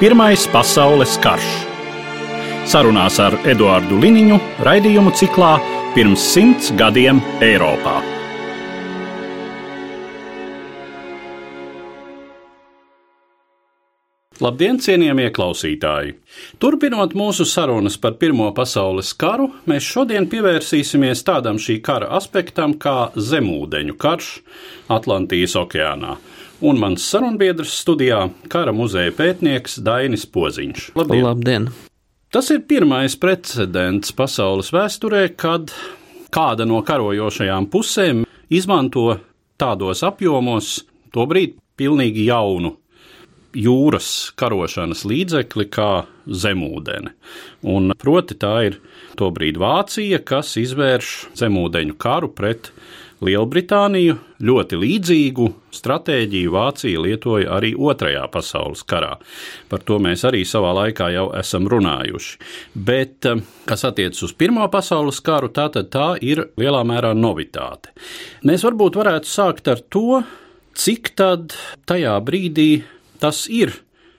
Pirmais pasaules karš. Sarunās ar Eduāru Liniņu raidījumu ciklā Pirms simts gadiem Eiropā. Labdien, cienījamie klausītāji! Turpinot mūsu sarunas par Pirmo pasaules karu, mēs šodien pievērsīsimies tādam šī kara aspektam kā zemūdeņu karš Atlantijas okeānā. Un mans sarunbiedrs studijā - kara muzeja pētnieks Dainis Poziņš. Labdien! Labdien. Tas ir pirmais precedents pasaules vēsturē, kad kāda no karojošajām pusēm izmanto tādos apjomos tobrīd pilnīgi jaunu jūras karošanas līdzekli kā zemūdeni. Un proti tā ir tobrīd Vācija, kas izvērš zemūdeņu karu pret Lielbritāniju. Ļoti līdzīgu stratēģiju Vācija lietoja arī Otrajā pasaules karā. Par to mēs arī savā laikā jau esam runājuši. Bet, eh, kas attiecas uz Pirmā pasaules karu, tā tā ir lielā mērā novitāte. Mēs varbūt varētu sākt ar to, cik tad tajā brīdī tas ir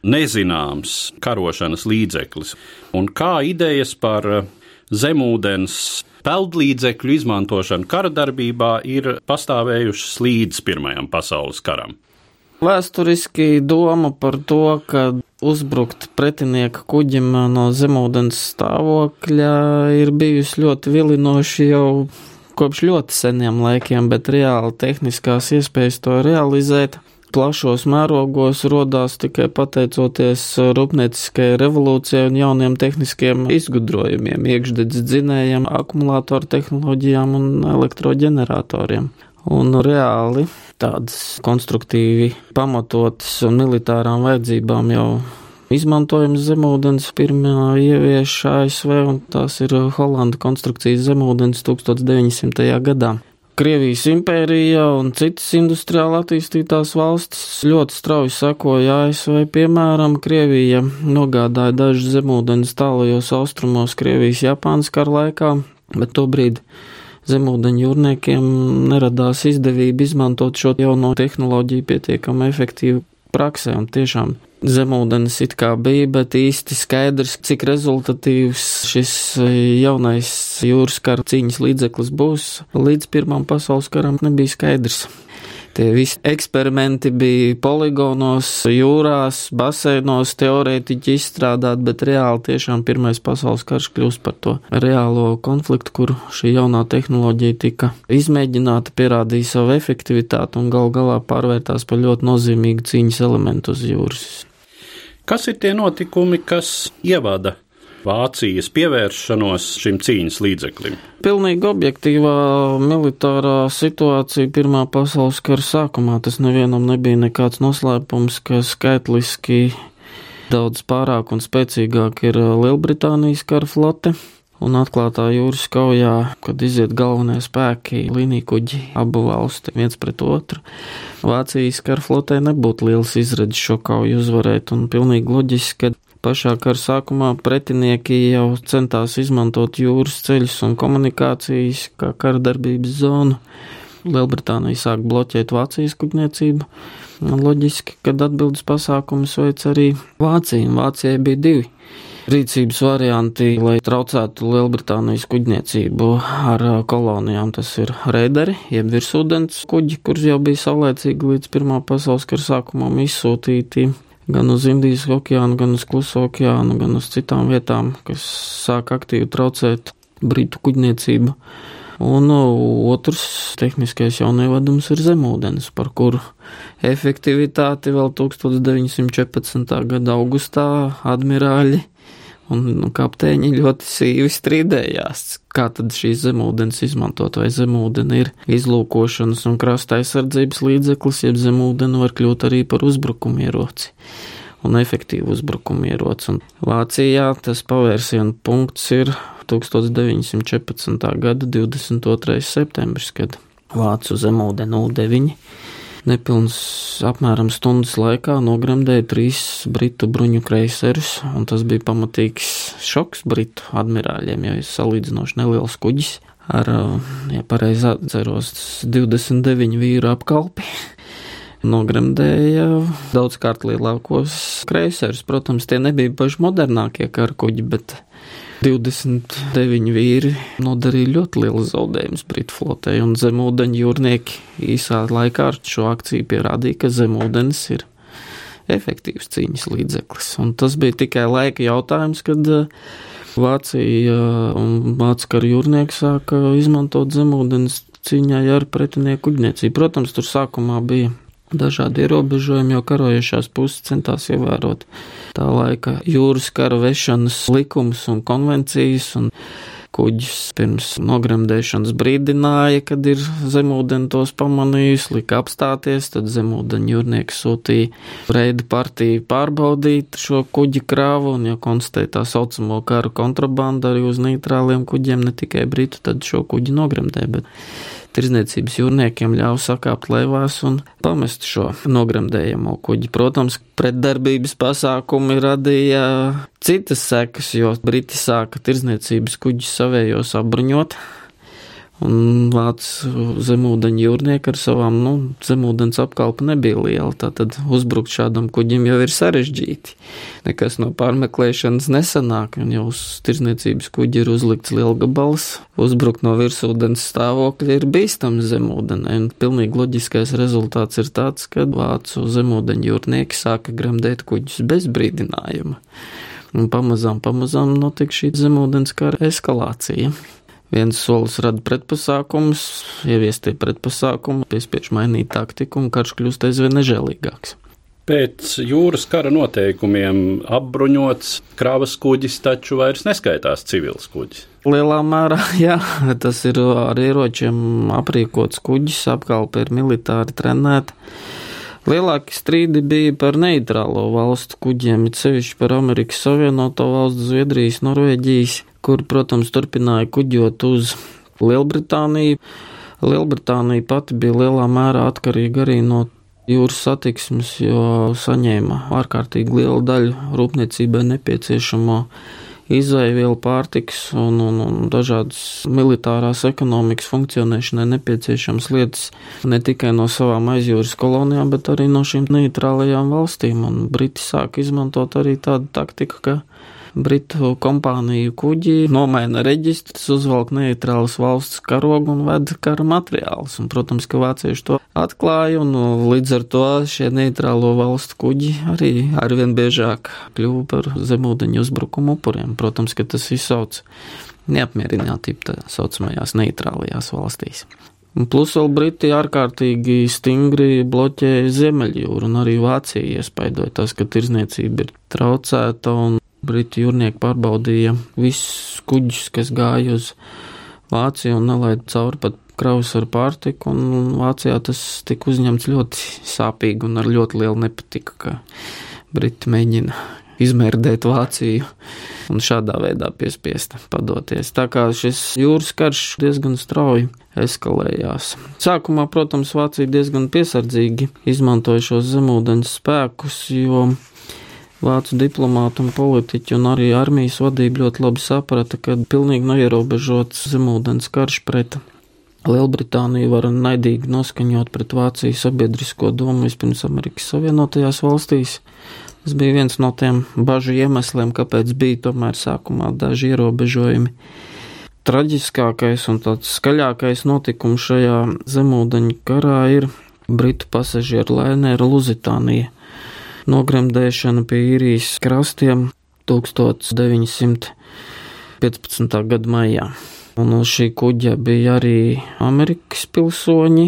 nezināms karošanas līdzeklis, un kā idejas par eh, zemūdens peldlīdzekļu izmantošanu kara darbībā ir pastāvējušas līdz Pirmajam pasaules karam. Vēsturiski doma par to, ka uzbrukt pretinieka kuģim no zemūdens stāvokļa ir bijusi ļoti vilinoši jau kopš ļoti seniem laikiem, bet reāli tehniskās iespējas to realizēt plašos mērogos rodās tikai pateicoties rūpnieciskajai revolūcijai un jauniem tehniskiem izgudrojumiem, iekšdedz dzinējiem, akumulātoru tehnoloģijām un elektroģeneratoriem. Un reāli tādas konstruktīvi pamatotas un militārām vajadzībām jau izmantojams zemūdens pirmā ievieš ASV, un tās ir Holanda konstrukcijas zemūdens 1900. gadā. Krievijas impērija un citas industriāli attīstītās valstis ļoti strauji sekoja ASV. Piemēram, Krievija nogādāja dažus zemūdeņus tālajos austrumos Krievijas Japānas kara laikā, bet tobrīd zemūdeņu jūrniekiem neradās izdevība izmantot šo jauno tehnoloģiju pietiekami efektīvi praksē un tiešām zemūdens it kā bija, bet īsti skaidrs, cik rezultatīvs šis e, jaunais jūras kara cīņas līdzeklis būs, līdz Pirmām pasaules karam nebija skaidrs. Tie visi eksperimenti bija poligonos, jūrās, baseinos, teorētiķi izstrādāti, bet reāli tiešām Pirmais pasaules karš kļūst par to reālo konfliktu, kur šī jaunā tehnoloģija tika izmēģināta, pierādīja savu efektivitāti un gal galā pārvērtās par ļoti nozīmīgu cīņas elementu uz jūras. Kas ir tie notikumi, kas ievada Vācijas pievēršanos šim cīņas līdzeklim? Pilnīgi objektīvā militārā situācija Pirmā pasaules kara sākumā. Tas nevienam nebija nekāds noslēpums, ka skaitliski daudz pārāk un spēcīgāk ir Lielbritānijas kara flote un atklātā jūras kaujā, kad iziet galvenie spēki, līnija kuģi abu valsti viens pret otru. Vācijas karaflotē nebūtu liels izredzes šo kauju uzvarēt, un pilnīgi loģiski, ka pašā kara sākumā pretinieki jau centās izmantot jūras ceļus un komunikācijas kā kara darbības zonu. Lielbritānija sāk bloķēt Vācijas kuģniecību. Loģiski, kad atbildes pasākumus veic arī Vācija, un Vācijai bija divi rīcības varianti, lai traucētu Lielbritānijas kuģniecību ar kolonijām. Tas ir reideri, jeb virsūdens kuģi, kurus jau bija saulēcīgi līdz Pirmā pasaules kara sākumam izsūtīti gan uz Indijas okeānu, gan uz Kluso okeānu, gan uz citām vietām, kas sāk aktīvi traucēt Britu kuģniecību. Un otrs tehniskais jaunievedums ir zemūdens, par kuru efektivitāti vēl 1914. gada augustā admirāļi Un nu, kapteiņi ļoti sīvi strīdējās, kā tad šīs zemūdens izmantot, vai zemūdeni ir izlūkošanas un krasta aizsardzības līdzeklis, jeb zemūdeni var kļūt arī par uzbrukumu ieroci. un efektīvu uzbrukumu ieroci. Un Vācijā tas pavērsienu punkts ir 1914. gada 22. septembris, kad Vācu zemūdeni 09 nepilns apmēram stundas laikā nogremdēja trīs britu bruņu kreiserus, un tas bija pamatīgs šoks britu admirāļiem, jo ir salīdzinoši neliels kuģis ar, ja pareizi atceros, 29 vīru apkalpi. Nogremdēja daudzkārt lielākos kreiserus. Protams, tie nebija paši modernākie karakuģi, bet 29 vīri nodarīja ļoti lielu zaudējumus Britu flotē, un zemūdeņu jūrnieki īsā laikā ar šo akciju pierādīja, ka zemūdens ir efektīvs cīņas līdzeklis. Un tas bija tikai laika jautājums, kad eh, Vācija un Vācu kara jūrnieki sāka izmantot zemūdens cīņā ar pretinieku kuģniecību. Protams, tur sākumā bija dažādi ierobežojumi, jo karojošās puses centās ievērot tā laika jūras kara vešanas likumus un konvencijas. Un kuģis pirms nogremdēšanas brīdināja, kad ir zemūdeni tos pamanījusi, lika apstāties, tad zemūdeņu jūrnieki sūtīja reidu partiju pārbaudīt šo kuģi krāvu, un, ja konstatēja tā saucamo karu kontrabandu arī uz neitrāliem kuģiem, ne tikai britu, tad šo kuģi nogremdē, bet tirzniecības jūrniekiem ļāva sakāpt lēvās un pamest šo nogremdējamo kuģi. Protams, pretdarbības pasākumi radīja citas sekas, jo Briti sāka tirzniecības kuģus savējos apbruņot Un vācu zemūdeņu jūrnieki ar savām nu, zemūdens apkalpu nebija liela. Tātad uzbrukt šādam kuģim jau ir sarežģīti. Nekas no pārmeklēšanas nesanāk, un jau uz tirzniecības kuģi ir uzlikts lielgabals. Uzbrukt no virsūdens stāvokļa ir bīstams zemūdenē, un pilnīgi loģiskais rezultāts ir tāds, ka vācu zemūdeņu jūrnieki sāka gremdēt kuģus bez brīdinājuma. Un pamazām, pamazām notika šī zemūdens kara eskalācija. Viens solis rada pretpasākumus, ieviestie pretpasākumi, piespiež mainīt taktiku, un karš kļūst aizvien nežēlīgāks. Pēc jūras kara noteikumiem apbruņots kravas kuģis taču vairs neskaitās civils kuģis. Lielā mērā, jā, tas ir ar ieročiem aprīkots kuģis, apkalpe ir militāri trenēta. Lielākie strīdi bija par neitrālo valstu kuģiem, it sevišķi par Amerikas Savienoto valstu, Zviedrijas, Norvēģijas kur, protams, turpināja kuģot uz Lielbritāniju. Lielbritānija pati bija lielā mērā atkarīga arī no jūras satiksmes, jo saņēma ārkārtīgi lielu daļu rūpniecībai nepieciešamo izaivielu pārtiks un, un, un dažādas militārās ekonomikas funkcionēšanai nepieciešamas lietas ne tikai no savām aizjūras kolonijām, bet arī no šīm neitrālajām valstīm. Un Briti sāk izmantot arī tādu taktiku, ka Britu kompāniju kuģi nomaina reģistrus, uzvelk neitrālas valsts karogu un ved kara materiālus. Un, protams, ka vācieši to atklāja, un līdz ar to šie neitrālo valstu kuģi arī arvien biežāk kļuva par zemūdeņu uzbrukumu upuriem. Protams, ka tas izsauc neapmierinātību tā saucamajās neitrālajās valstīs. Plus vēl Briti ārkārtīgi stingri bloķēja Ziemeļjūru, un arī Vācija iespaidoja tas, ka tirzniecība ir traucēta un Briti jūrnieki pārbaudīja visus kuģus, kas gāja uz Vāciju un nelaida cauri pat kravas ar pārtiku, un Vācijā tas tika uzņemts ļoti sāpīgi un ar ļoti lielu nepatiku, ka Briti mēģina izmērdēt Vāciju un šādā veidā piespiest padoties. Tā kā šis jūras karš diezgan strauji eskalējās. Sākumā, protams, Vācija diezgan piesardzīgi izmantoja šos zemūdens spēkus, jo Vācu diplomāti un politiķi un arī armijas vadība ļoti labi saprata, ka pilnīgi neierobežots zemūdens karš pret Lielbritāniju var naidīgi noskaņot pret Vācijas sabiedrisko domu vispirms Amerikas Savienotajās valstīs. Tas bija viens no tiem bažu iemesliem, kāpēc bija tomēr sākumā daži ierobežojumi. Traģiskākais un tāds skaļākais notikums šajā zemūdeņu karā ir Britu pasažieru lainēra Luzitānija nogremdēšana pie īrijas krastiem 1915. gada maijā. Un uz šī kuģa bija arī Amerikas pilsoņi.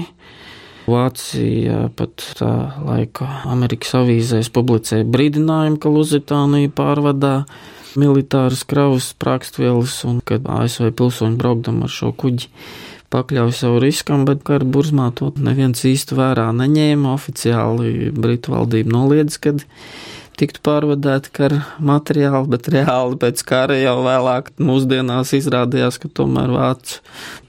Vācija pat tā laika Amerikas avīzēs publicēja brīdinājumu, ka Luzitānija pārvadā militāras kravas sprākstvielas un kad ASV pilsoņi braukdam ar šo kuģi pakļauj savu riskam, bet kara burzmā to neviens īsti vērā neņēma. Oficiāli Britu valdība noliedz, kad tiktu pārvadāti kara materiāli, bet reāli pēc kara jau vēlāk mūsdienās izrādījās, ka tomēr vācu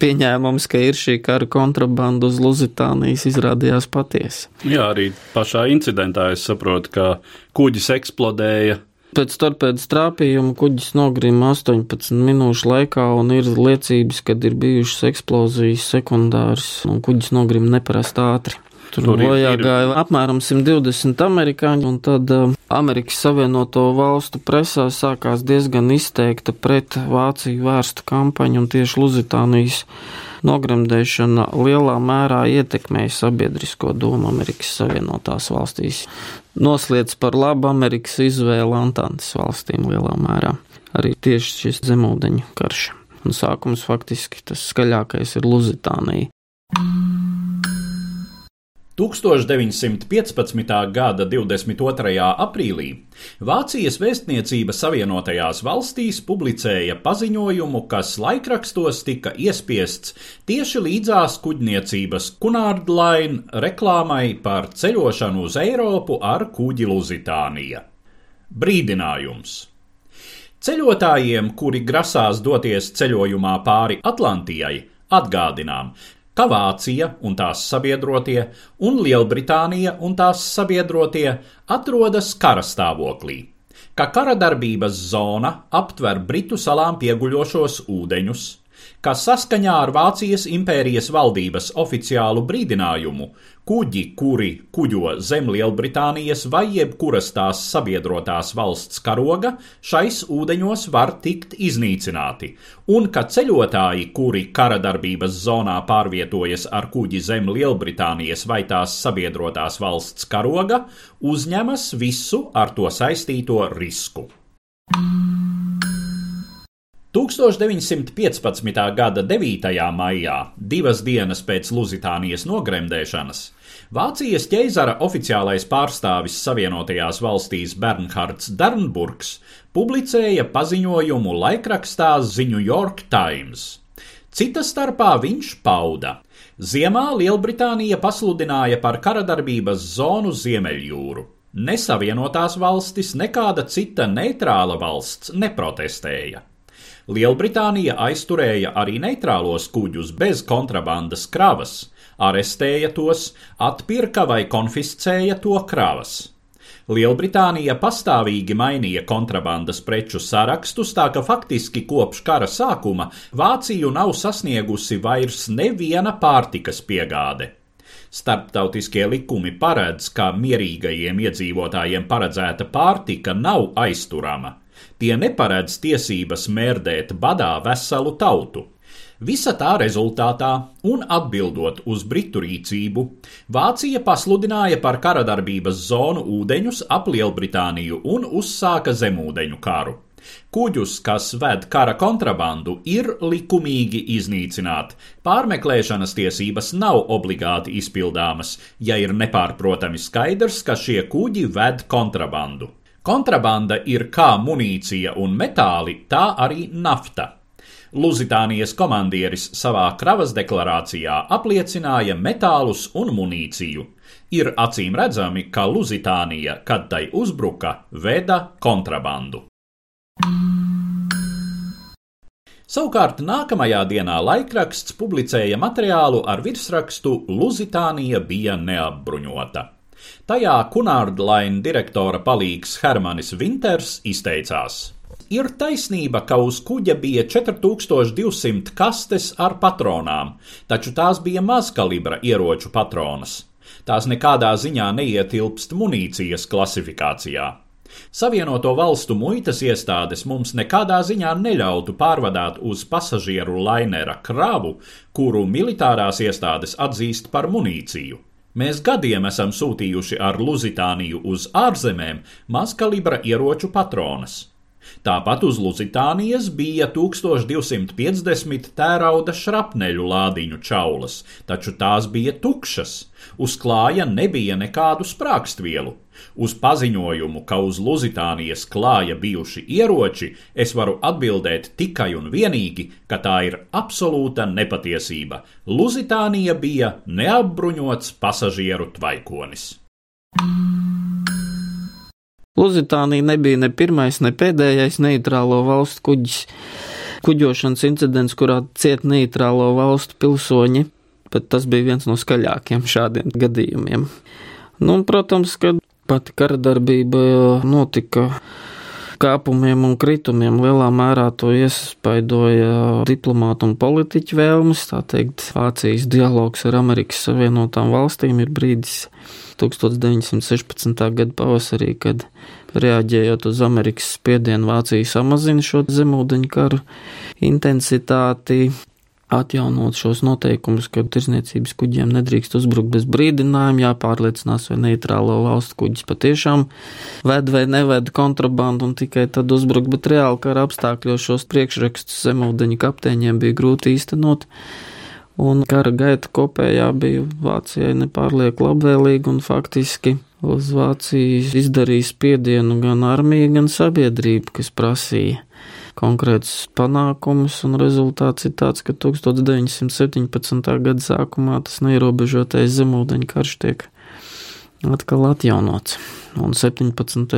pieņēmums, ka ir šī kara kontrabanda uz Luzitānijas, izrādījās patiesi. Jā, arī pašā incidentā es saprotu, ka kuģis eksplodēja Pēc torpēdas trāpījuma kuģis nogrima 18 minūšu laikā, un ir liecības, ka ir bijušas eksplozijas sekundāras, un kuģis nogrima neparasti ātri. Tur bojā gāja apmēram 120 amerikāņi, un tad Amerikas Savienoto Valstu presā sākās diezgan izteikta pret Vāciju vērsta kampaņa, un tieši Luzitānijas nogremdēšana lielā mērā ietekmēja sabiedrisko domu Amerikas Savienotās valstīs. Nosliec par labu Amerikas izvēle Antantes valstīm lielā mērā. Arī tieši šis zemūdeņu karš. Un sākums faktiski tas skaļākais ir Luzitānija. 1915. gada 22. aprīlī Vācijas vēstniecība Savienotajās valstīs publicēja paziņojumu, kas laikrakstos tika iespiests tieši līdzās kuģniecības Kunārdlain reklāmai par ceļošanu uz Eiropu ar kuģi Luzitānija. Brīdinājums! Ceļotājiem, kuri grasās doties ceļojumā pāri Atlantijai, atgādinām, ka Vācija un tās sabiedrotie un Lielbritānija un tās sabiedrotie atrodas kara stāvoklī, ka kara darbības zona aptver Britu salām pieguļošos ūdeņus, ka saskaņā ar Vācijas impērijas valdības oficiālu brīdinājumu kuģi, kuri kuģo zem Lielbritānijas vai jebkuras tās sabiedrotās valsts karoga, šais ūdeņos var tikt iznīcināti, un ka ceļotāji, kuri kara darbības zonā pārvietojas ar kuģi zem Lielbritānijas vai tās sabiedrotās valsts karoga, uzņemas visu ar to saistīto risku. 1915. gada 9. maijā, divas dienas pēc Luzitānijas nogremdēšanas, Vācijas ķeizara oficiālais pārstāvis Savienotajās valstīs Bernhards Dernburgs publicēja paziņojumu laikrakstā The New York Times. Cita starpā viņš pauda: Ziemā Lielbritānija pasludināja par karadarbības zonu Ziemeļjūru. Nesavienotās valstis, nekāda cita neitrāla valsts neprotestēja. Lielbritānija aizturēja arī neitrālos kuģus bez kontrabandas kravas, arestēja tos, atpirka vai konfiscēja to kravas. Lielbritānija pastāvīgi mainīja kontrabandas preču sarakstus, tā ka faktiski kopš kara sākuma Vāciju nav sasniegusi vairs neviena pārtikas piegāde. Starptautiskie likumi paredz, ka mierīgajiem iedzīvotājiem paredzēta pārtika nav aizturama. Tie neparedz tiesības mērdēt badā veselu tautu. Visa tā rezultātā, un atbildot uz britu rīcību, Vācija pasludināja par karadarbības zonu ūdeņus ap Lielbritāniju un uzsāka zemūdeņu karu. Kuģus, kas ved kara kontrabandu, ir likumīgi iznīcināt. Pārmeklēšanas tiesības nav obligāti izpildāmas, ja ir nepārprotami skaidrs, ka šie kuģi ved kontrabandu. Kontrabanda ir kā munīcija un metāli, tā arī nafta. Luzitānijas komandieris savā kravas deklarācijā apliecināja metālus un munīciju. Ir acīm redzami, ka Luzitānija, kad tai uzbruka, veda kontrabandu. Savukārt nākamajā dienā laikraksts publicēja materiālu ar virsrakstu Luzitānija bija neapbruņota. Tajā Kunārdlaina direktora palīgs Hermanis Vinters izteicās: Ir taisnība, ka uz kuģa bija 4200 kastes ar patronām, taču tās bija mazkalibra ieroču patronas. Tās nekādā ziņā neietilpst munīcijas klasifikācijā. Savienoto valstu muitas iestādes mums nekādā ziņā neļautu pārvadāt uz pasažieru lainera kravu, kuru militārās iestādes atzīst par munīciju. Mēs gadiem esam sūtījuši ar Luzitāniju uz ārzemēm mazkalibra ieroču patronas. Tāpat uz Luzitānijas bija 1250 tērauda šrapneļu lādiņu čaulas, taču tās bija tukšas, uz klāja nebija nekādu sprākstvielu. Uz paziņojumu, ka uz Luzitānijas klāja bijuši ieroči, es varu atbildēt tikai un vienīgi, ka tā ir absolūta nepatiesība. Luzitānija bija neapbruņots pasažieru tvaikonis. Luzitānija nebija ne pirmais, ne pēdējais neitrālo valstu kuģis. Kuģošanas incidents, kurā ciet neitrālo valstu pilsoņi, bet tas bija viens no skaļākiem šādiem gadījumiem. Nu, protams, ka pati kara darbība notika kāpumiem un kritumiem lielā mērā to iespaidoja diplomātu un politiķu vēlmes. Tā teikt, Vācijas dialogs ar Amerikas Savienotām valstīm ir brīdis 1916. gada pavasarī, kad reaģējot uz Amerikas spiedienu, Vācija samazina šo zemūdeņu karu intensitāti atjaunot šos noteikumus, ka tirzniecības kuģiem nedrīkst uzbrukt bez brīdinājuma, jāpārliecinās, vai neitrālo valstu kuģis patiešām ved vai neved kontrabandu un tikai tad uzbrukt, bet reāli kara apstākļos šos priekšrakstus zemūdeņu kapteiņiem bija grūti īstenot. Un kara gaita kopējā bija Vācijai nepārlieku labvēlīga un faktiski uz Vāciju izdarīja spiedienu gan armija, gan sabiedrība, kas prasīja konkrētus panākumus, un rezultāts ir tāds, ka 1917. gada sākumā tas neierobežotais zemūdeņu karš tiek atkal atjaunots. Un 17.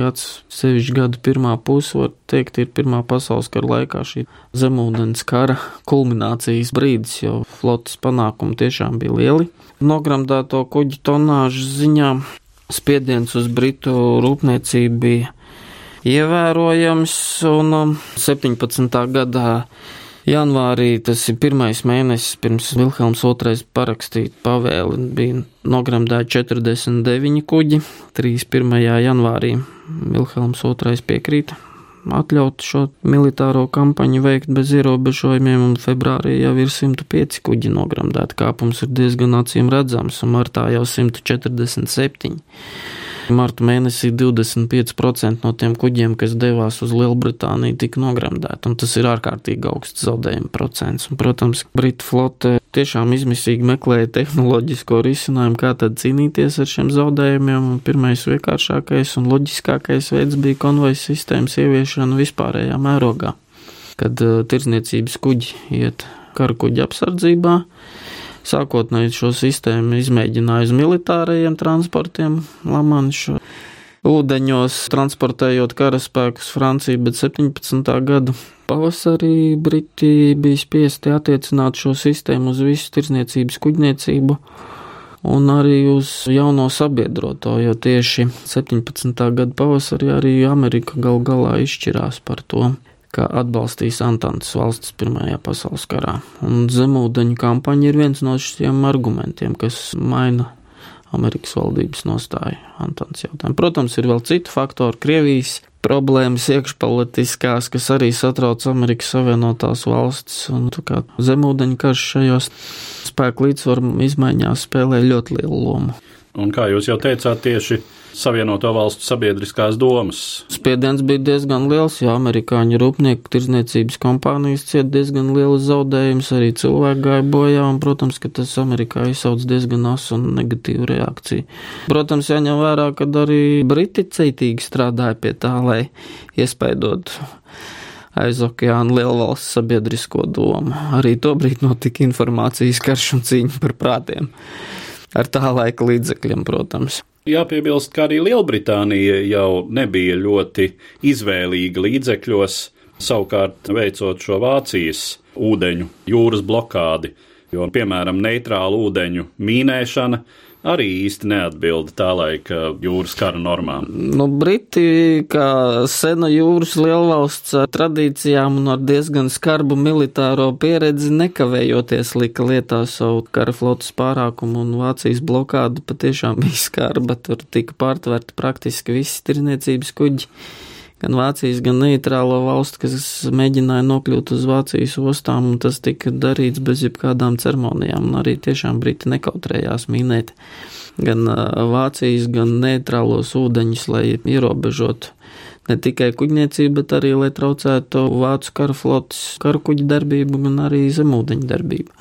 gads, sevišķi gada pirmā puse, var teikt, ir pirmā pasaules kara laikā šī zemūdens kara kulminācijas brīdis, jo flotas panākumi tiešām bija lieli. Nogramdēto kuģu tonāžu ziņā spiediens uz Britu rūpniecību bija ievērojams, un 17. Um, gadā janvārī, tas ir pirmais mēnesis pirms Vilhelms II parakstīja pavēli, bija nogremdēti 49 kuģi, 31. janvārī Vilhelms II piekrīta atļaut šo militāro kampaņu veikt bez ierobežojumiem, un februārī jau ir 105 kuģi nogremdēti. Kāpums ir diezgan acīm redzams, un martā jau 147. Marta mēnesī 25% no tiem kuģiem, kas devās uz Lielbritāniju, tika nogremdēti, tas ir ārkārtīgi augsts zaudējuma procents. Un, protams, Britu flote tiešām izmisīgi meklēja tehnoloģisko risinājumu, kā tad cīnīties ar šiem zaudējumiem, pirmais vienkāršākais un loģiskākais veids bija konvojas sistēmas ieviešana vispārējā mērogā, kad uh, tirdzniecības kuģi iet karakuģa apsardzībā, Sākotnēji šo sistēmu izmēģināja uz militārajiem transportiem Lamanšu ūdeņos, transportējot karaspēkus Franciju, bet 17. gada pavasarī Briti bija spiesti attiecināt šo sistēmu uz visu tirzniecības kuģniecību un arī uz jauno sabiedroto, jo tieši 17. gada pavasarī arī Amerika gal galā izšķirās par to ka atbalstīs Antantes valstis Pirmajā pasaules karā. Un zemūdeņu kampaņa ir viens no šiem argumentiem, kas maina Amerikas valdības nostāju Antantes jautājumu. Protams, ir vēl citu faktoru, Krievijas problēmas iekšpolitiskās, kas arī satrauc Amerikas Savienotās valstis, un zemūdeņu karš šajos spēku līdzsvaru izmaiņās spēlē ļoti lielu lomu. Un kā jūs jau teicāt, tieši Savienoto valstu sabiedriskās domas. Spiediens bija diezgan liels, jo amerikāņu rūpnieku tirdzniecības kompānijas cieta diezgan lielu zaudējumus, arī cilvēki gāja bojā, un, protams, ka tas Amerikā izsauc diezgan asu un negatīvu reakciju. Protams, jāņem vērā, ka arī Briti ceitīgi strādāja pie tā, lai iespaidot aiz okeāna lielvalsts sabiedrisko domu. Arī tobrīd notika informācijas karš un cīņa par prātiem. Ar tā laika līdzekļiem, protams. Jāpiebilst, ka arī Lielbritānija jau nebija ļoti izvēlīga līdzekļos, savukārt veicot šo Vācijas ūdeņu jūras blokādi, jo, piemēram, neitrālu ūdeņu mīnēšana arī īsti neatbilda tā laika jūras kara normām. Nu, Briti, kā sena jūras lielvalsts ar tradīcijām un ar diezgan skarbu militāro pieredzi, nekavējoties lika lietā savu kara flotas pārākumu un Vācijas blokādu patiešām bija skarba, tur tika pārtverti praktiski visi tirniecības kuģi gan Vācijas, gan neitrālo valstu, kas mēģināja nokļūt uz Vācijas ostām, un tas tika darīts bez jebkādām ceremonijām, un arī tiešām Briti nekautrējās minēt gan Vācijas, gan neitrālos ūdeņus, lai ierobežotu ne tikai kuģniecību, bet arī, lai traucētu vācu kara flotes karu kuģu darbību, gan arī zemūdeņu darbību.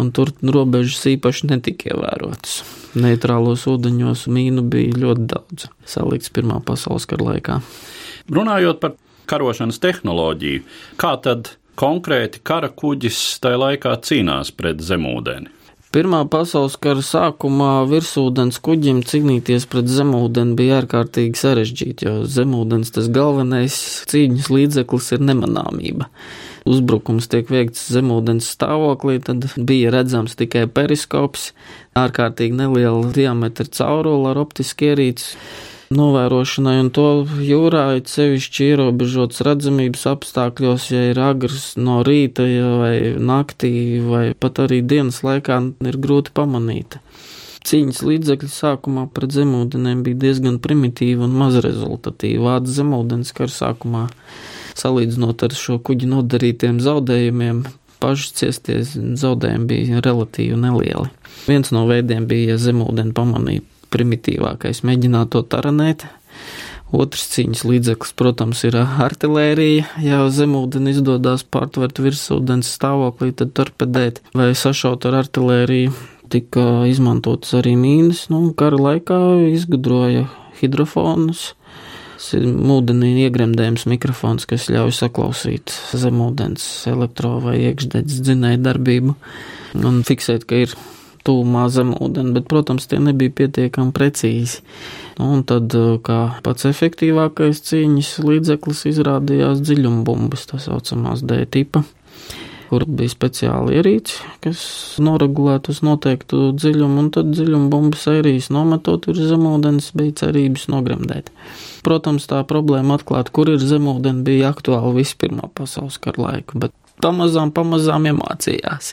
Un tur robežas īpaši netika ievērotas. Neitrālos ūdeņos mīnu bija ļoti daudz, salīdz Pirmā pasaules kara laikā. Runājot par karošanas tehnoloģiju, kā tad konkrēti kara kuģis tajā laikā cīnās pret zemūdeni? Pirmā pasaules kara sākumā virsūdens kuģim cīnīties pret zemūdeni bija ārkārtīgi sarežģīti, jo zemūdens tas galvenais cīņas līdzeklis ir nemanāmība. Uzbrukums tiek veikts zemūdens stāvoklī, tad bija redzams tikai periskops, ārkārtīgi neliela diametra caurula ar optiski ierīci novērošanai, un to jūrā ir sevišķi ierobežots redzamības apstākļos, ja ir agrs no rīta ja vai naktī, vai pat arī dienas laikā ir grūti pamanīt. Cīņas līdzekļi sākumā pret zemūdenēm bija diezgan primitīvi un mazrezultatīvi. Vācu zemūdens kara sākumā, salīdzinot ar šo kuģi nodarītiem zaudējumiem, paši ciesties zaudējumi bija relatīvi nelieli. Viens no veidiem bija, ja zemūdeni pamanīja primitīvākais - mēģināt to taranēt. Otrs cīņas līdzeklis, protams, ir artērija. Ja zemūdeni izdodas pārtvert virsūdens stāvoklī, tad torpedēt vai sašaut ar artēriju. Tika izmantotas arī mīnas, nu, kara laikā izgudroja hidrofonus. Tas ir ūdenī iegremdējums mikrofons, kas ļauj saklausīt zemūdens elektro vai iekšdedzes dzinēju darbību un fiksēt, ka ir tūmā zemūdeni, bet, protams, tie nebija pietiekami precīzi. Un tad, eh, kā pats efektīvākais cīņas līdzeklis, izrādījās dziļumbumbas, tā saucamās D tipa kur bija speciāli ierīci, kas noregulētu uz noteiktu dziļumu, un tad dziļuma bumbu sērijas nometot virs zemūdens bija cerības nogremdēt. Protams, tā problēma atklāt, kur ir zemūdeni, bija aktuāla vispirmā pasaules kara laiku, bet pamazām, pamazām iemācījās,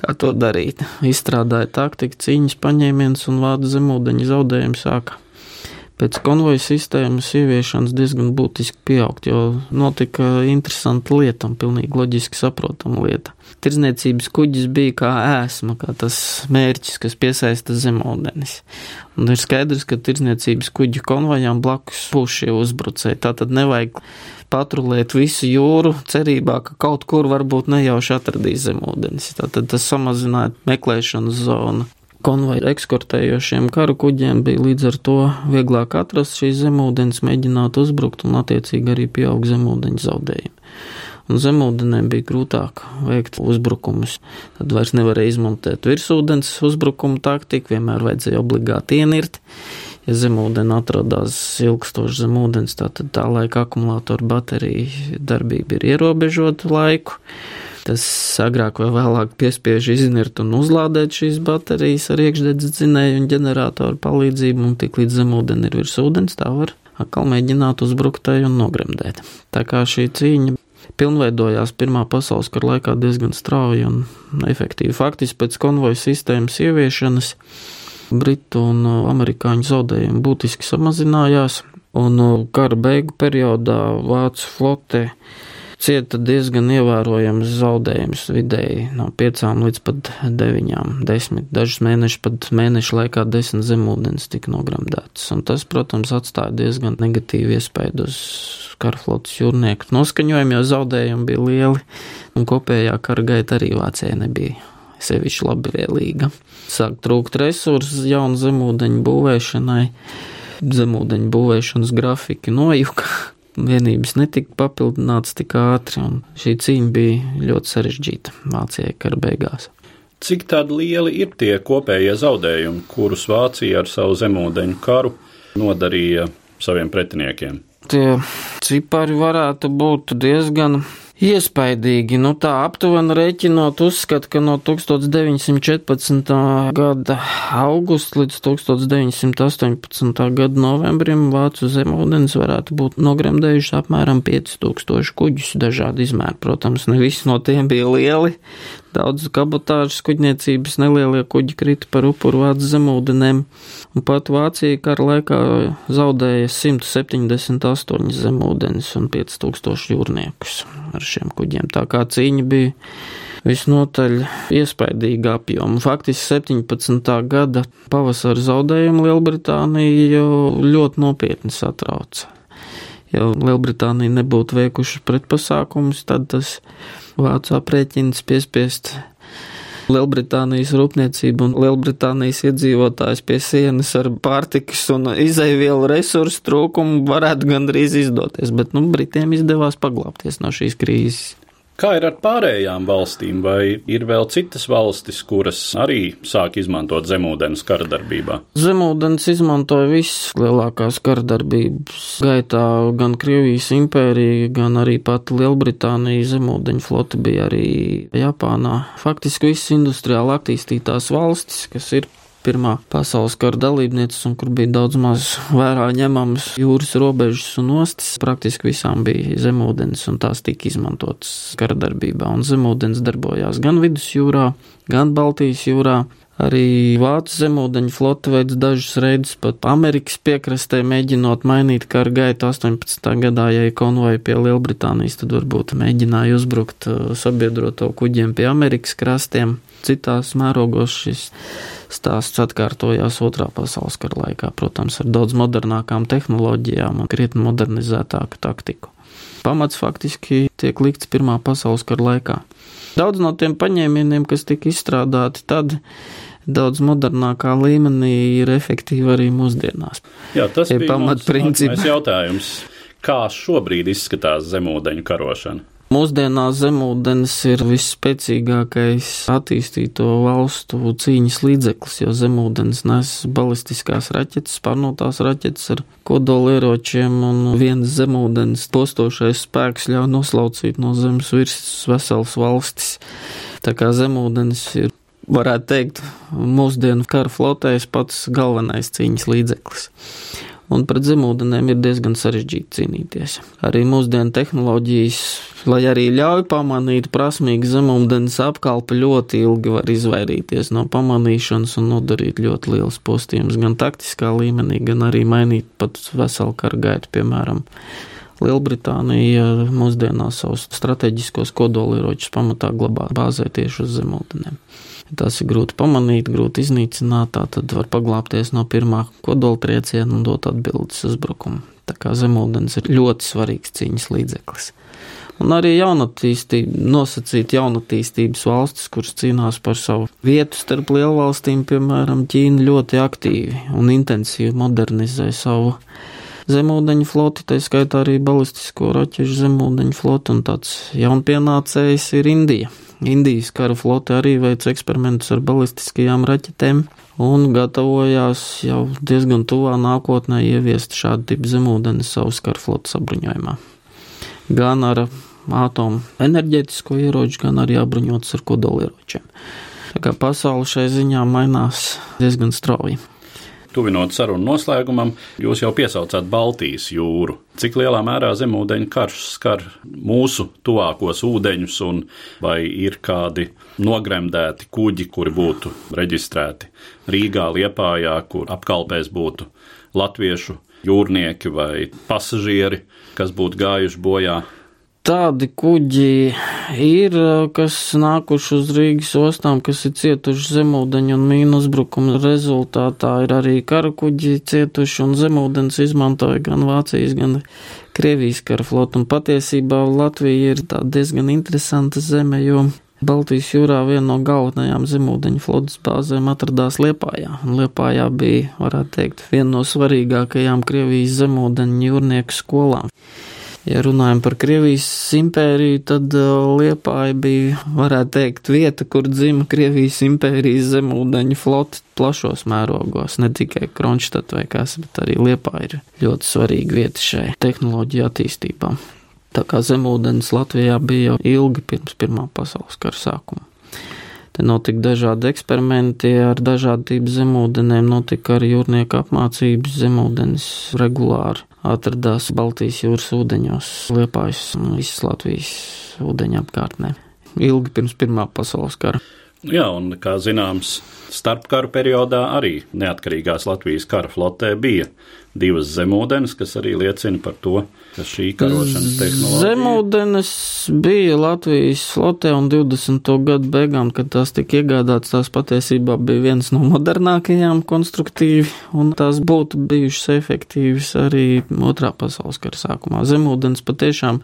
kā to darīt. Izstrādāja taktiku, cīņas paņēmienus un vādu zemūdeņu zaudējumu sāka. Pēc konvoja sistēmas ieviešanas diezgan būtiski pieaugt, jo notika interesanta lieta un pilnīgi loģiski saprotama lieta. Tirzniecības kuģis bija kā ēsma, kā tas mērķis, kas piesaista zemūdenis. Un ir skaidrs, ka tirzniecības kuģu konvojām blakus būs šie uzbrucēji. Tā tad nevajag patrulēt visu jūru, cerībā, ka kaut kur varbūt nejauši atradīs zemūdens. Tātad tas samazināja meklēšanas zonu. Konvoja ekskortējošiem karu kuģiem bija līdz ar to vieglāk atrast šīs zemūdens, mēģināt uzbrukt un attiecīgi arī pieaug zemūdeņu zaudējumi. Un zemūdenēm bija grūtāk veikt uzbrukumus. Tad vairs nevarēja izmantot virsūdens uzbrukumu taktiku, vienmēr vajadzēja obligāti ienirt ja zemūdeni atradās ilgstoši zem ūdens, tad tā laika akumulātora baterija darbība ir ierobežota laiku. Tas agrāk vai vēlāk piespiež iznirt un uzlādēt šīs baterijas ar iekšdedzes dzinēju un ģeneratoru palīdzību, un tik līdz zemūdeni ir virs ūdens, tā var atkal mēģināt uzbruktēji un nogremdēt. Tā kā šī cīņa pilnveidojās Pirmā pasaules kara laikā diezgan strauji un efektīvi. Faktiski pēc konvoja sistēmas ieviešanas Britu un uh, amerikāņu zaudējumi būtiski samazinājās, un uh, kara beigu periodā Vācu flote cieta diezgan ievērojams zaudējums vidēji no 5 līdz pat 9, 10, dažus mēnešus pat mēnešu laikā 10 zemūdens tika nogremdētas. Un tas, protams, atstāja diezgan negatīvu iespēju uz karaflotes jūrnieku noskaņojumu, jo zaudējumi bija lieli un kopējā kara gaita arī Vācijai nebija sevišķi labvēlīga. Sāk trūkt resursu jaunu zemūdeņu būvēšanai, zemūdeņu būvēšanas grafiki nojuka. Vienības netika papildināts tik ātri, un šī cīņa bija ļoti sarežģīta Vācijai kara beigās. Cik tādi lieli ir tie kopējie zaudējumi, kurus Vācija ar savu zemūdeņu karu nodarīja saviem pretiniekiem? Tie cipari varētu būt diezgan Iespaidīgi, nu tā aptuveni rēķinot, uzskata, ka no 1914. gada augusta līdz 1918. gada novembrim Vācu zemūdens varētu būt nogremdējuši apmēram 5000 kuģus dažādi izmēri. Protams, ne visi no tiem bija lieli, Daudz kabotāžas kuģniecības nelielie kuģi krita par upuru vācu zemūdenēm, un pat Vācija kara laikā zaudēja 178 zemūdenes un 5000 jūrniekus ar šiem kuģiem. Tā kā cīņa bija visnotaļ iespaidīga apjoma. Faktiski 17. gada pavasara zaudējumi Lielbritānija jau ļoti nopietni satrauca. Ja Lielbritānija nebūtu veikuši pretpasākumus, tad tas vācu aprēķins piespiest Lielbritānijas rūpniecību un Lielbritānijas iedzīvotājus pie sienas ar pārtikas un izaivielu resursu trūkumu varētu gandrīz izdoties, bet nu, Britiem izdevās paglāpties no šīs krīzes. Kā ir ar pārējām valstīm, vai ir vēl citas valstis, kuras arī sāk izmantot zemūdens karadarbībā? Zemūdens izmantoja visas lielākās karadarbības gaitā, gan Krievijas impērija, gan arī pati Lielbritānija zemūdeņu flota bija arī Japānā. Faktiski visas industriāli attīstītās valstis, kas ir Pirmā pasaules kara dalībnieces, un kur bija daudz maz vērā ņemamas jūras robežas un ostas. Praktiski visām bija zemūdens, un tās tika izmantotas kara darbībā. Un zemūdens darbojās gan vidusjūrā, gan Baltijas jūrā. Arī Vācu zemūdeņu flote veids dažus reidus pat Amerikas piekrastē, mēģinot mainīt kara gaitu 18. gadā, ja ir konvoji pie Lielbritānijas, tad varbūt mēģināja uzbrukt uh, sabiedroto kuģiem pie Amerikas krastiem. Citās mērogos šis stāsts atkārtojās Otrā pasaules kara laikā, protams, ar daudz modernākām tehnoloģijām un krietni modernizētāku taktiku. Pamats faktiski tiek likts Pirmā pasaules kara laikā. Daudz no tiem paņēmieniem, kas tika izstrādāti tad, daudz modernākā līmenī ir efektīvi arī mūsdienās. Jā, tas ir pamatprincips. Jautājums, kā šobrīd izskatās zemūdeņu karošana? Mūsdienās zemūdens ir visspēcīgākais attīstīto valstu cīņas līdzeklis, jo zemūdens nes balistiskās raķetes, pārnotās raķetes ar kodolieročiem, un viens zemūdens postošais spēks ļauj noslaucīt no zemes virsmas veselas valstis. Tā kā zemūdens ir, varētu teikt, mūsdienu kara flotēs pats galvenais cīņas līdzeklis un pret zemūdenēm ir diezgan sarežģīti cīnīties. Arī mūsdienu tehnoloģijas, lai arī ļauj pamanīt prasmīgu zemūdens apkalpi, ļoti ilgi var izvairīties no pamanīšanas un nodarīt ļoti liels postījums gan taktiskā līmenī, gan arī mainīt pat veselu karu gaitu, piemēram. Lielbritānija mūsdienās savus strateģiskos kodolieročus pamatā glabā bāzē tieši uz zemūdenēm. Tas ir grūti pamanīt, grūti iznīcināt, tā tad var paglāpties no pirmā kodola trieciena un dot atbildes uzbrukumu. Tā kā zemūdens ir ļoti svarīgs cīņas līdzeklis. Un arī nosacīt jaunatīstības valstis, kuras cīnās par savu vietu starp lielvalstīm, piemēram, Ķīna ļoti aktīvi un intensīvi modernizē savu zemūdeņu floti, tā skaitā arī balistisko raķešu zemūdeņu floti, un tāds jaunpienācējs ir Indija. Indijas kara flote arī veic eksperimentus ar balistiskajām raķetēm un gatavojās jau diezgan tuvā nākotnē ieviest šādu tipu zemūdeni savas kara flotes apbruņojumā. Gan ar atomu enerģētisko ieroču, gan arī apbruņotas ar kodolieročiem. Tā kā pasaule šai ziņā mainās diezgan strauji. Tuvinot sarunu noslēgumam, jūs jau piesaucāt Baltijas jūru. Cik lielā mērā zemūdeņu karš skar mūsu tuvākos ūdeņus, un vai ir kādi nogremdēti kuģi, kuri būtu reģistrēti Rīgā, Liepājā, kur apkalpēs būtu latviešu jūrnieki vai pasažieri, kas būtu gājuši bojā tādi kuģi ir, kas nākuši uz Rīgas ostām, kas ir cietuši zemūdeņu un mīnu uzbrukumu rezultātā. Ir arī kara kuģi cietuši un zemūdens izmantoja gan Vācijas, gan Krievijas kara flotu. Un patiesībā Latvija ir diezgan interesanta zeme, jo Baltijas jūrā viena no galvenajām zemūdeņu flotas bāzēm atradās Liepājā. Liepājā bija, varētu teikt, viena no svarīgākajām Krievijas zemūdeņu jūrnieku skolām. Ja runājam par Krievijas impēriju, tad uh, Liepāja bija, varētu teikt, vieta, kur dzima Krievijas impērijas zemūdeņu flote plašos mērogos, ne tikai Kronštat vai kas, bet arī Liepāja ir ļoti svarīga vieta šai tehnoloģiju attīstībā. Tā kā zemūdens Latvijā bija jau ilgi pirms Pirmā pasaules kara sākuma. Te notika dažādi eksperimenti ar dažādu tipu zemūdenēm, notika arī jūrnieku apmācības zemūdens regulāri atradās Baltijas jūras ūdeņos, Liepājas un visas Latvijas ūdeņa apkārtnē. Ilgi pirms Pirmā pasaules kara. Jā, un kā zināms, starpkaru periodā arī neatkarīgās Latvijas kara flotē bija divas zemūdens, kas arī liecina par to, ka šī karošanas tehnoloģija. Zemūdens bija Latvijas flotē un 20. gadu beigām, kad tās tika iegādātas, tās patiesībā bija viens no modernākajām konstruktīvi, un tās būtu bijušas efektīvas arī otrā pasaules kara sākumā. Zemūdens patiešām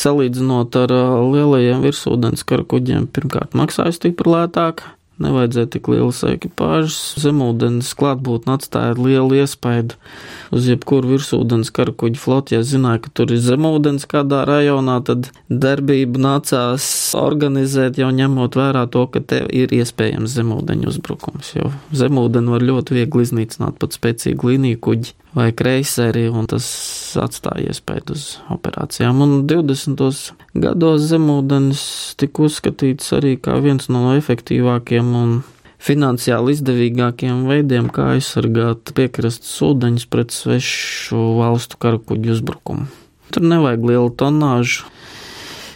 salīdzinot ar lielajiem virsūdens kara kuģiem, pirmkārt maksāja stipri lētāk, nevajadzēja tik lielas ekipāžas. Zemūdens klātbūtne atstāja lielu iespaidu uz jebkuru virsūdens karakuģu floti. Ja zināja, ka tur ir zemūdens kādā rajonā, tad darbību nācās organizēt jau ņemot vērā to, ka te ir iespējams zemūdeņu uzbrukums. Jo zemūdeni var ļoti viegli iznīcināt pat spēcīgu līniju kuģi vai kreiseri, un tas atstāja iespēju uz operācijām. Un 20. Gados zemūdens tika uzskatīts arī kā viens no efektīvākiem un finansiāli izdevīgākiem veidiem, kā aizsargāt piekrastes ūdeņus pret svešu valstu karakuģu uzbrukumu. Tur nevajag lielu tonāžu,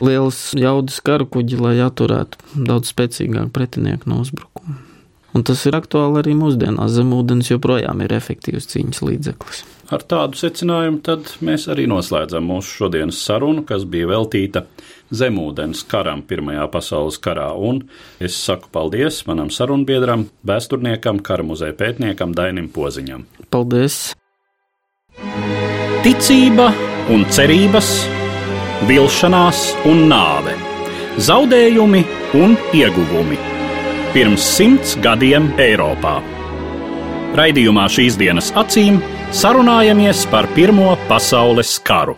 liels jaudas karakuģi, lai atturētu daudz spēcīgāku pretinieku no uzbrukuma. Un tas ir aktuāli arī mūsdienās. Zemūdens joprojām ir efektīvs cīņas līdzeklis. Ar tādu secinājumu tad mēs arī noslēdzam mūsu šodienas sarunu, kas bija veltīta zemūdens karam Pirmajā pasaules karā. Un es saku paldies manam sarunbiedram, vēsturniekam, kara muzeja pētniekam Dainim Poziņam. Paldies! Ticība un cerības, vilšanās un nāve, zaudējumi un ieguvumi pirms simts gadiem Eiropā. Raidījumā šīs dienas acīm sarunājamies par Pirmo pasaules karu.